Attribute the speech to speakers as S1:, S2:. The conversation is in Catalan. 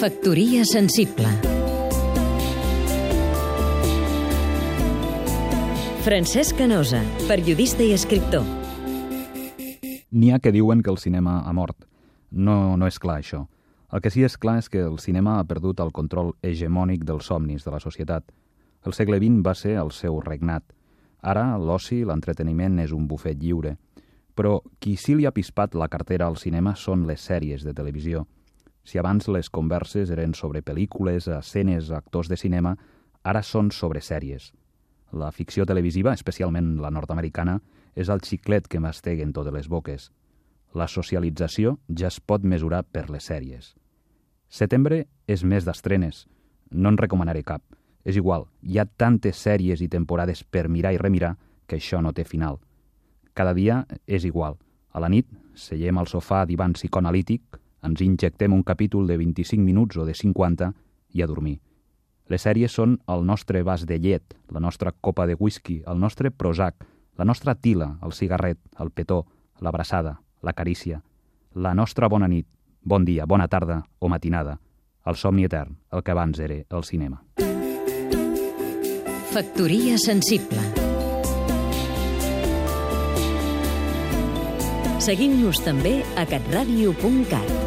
S1: Factoria sensible Francesc Canosa, periodista i escriptor
S2: N'hi ha que diuen que el cinema ha mort. No, no és clar, això. El que sí és clar és que el cinema ha perdut el control hegemònic dels somnis de la societat. El segle XX va ser el seu regnat. Ara l'oci, l'entreteniment és un bufet lliure. Però qui sí li ha pispat la cartera al cinema són les sèries de televisió. Si abans les converses eren sobre pel·lícules, escenes, actors de cinema, ara són sobre sèries. La ficció televisiva, especialment la nord-americana, és el xiclet que masteguen totes les boques. La socialització ja es pot mesurar per les sèries. Setembre és mes d'estrenes. No en recomanaré cap. És igual, hi ha tantes sèries i temporades per mirar i remirar que això no té final. Cada dia és igual. A la nit, seiem al sofà divan psicoanalític, ens injectem un capítol de 25 minuts o de 50 i a dormir. Les sèries són el nostre vas de llet, la nostra copa de whisky, el nostre Prozac, la nostra tila, el cigarret, el petó, l'abraçada, la carícia, la nostra bona nit, bon dia, bona tarda o matinada, el somni etern, el que abans era el cinema.
S1: Factoria sensible Seguim-nos també a catradio.cat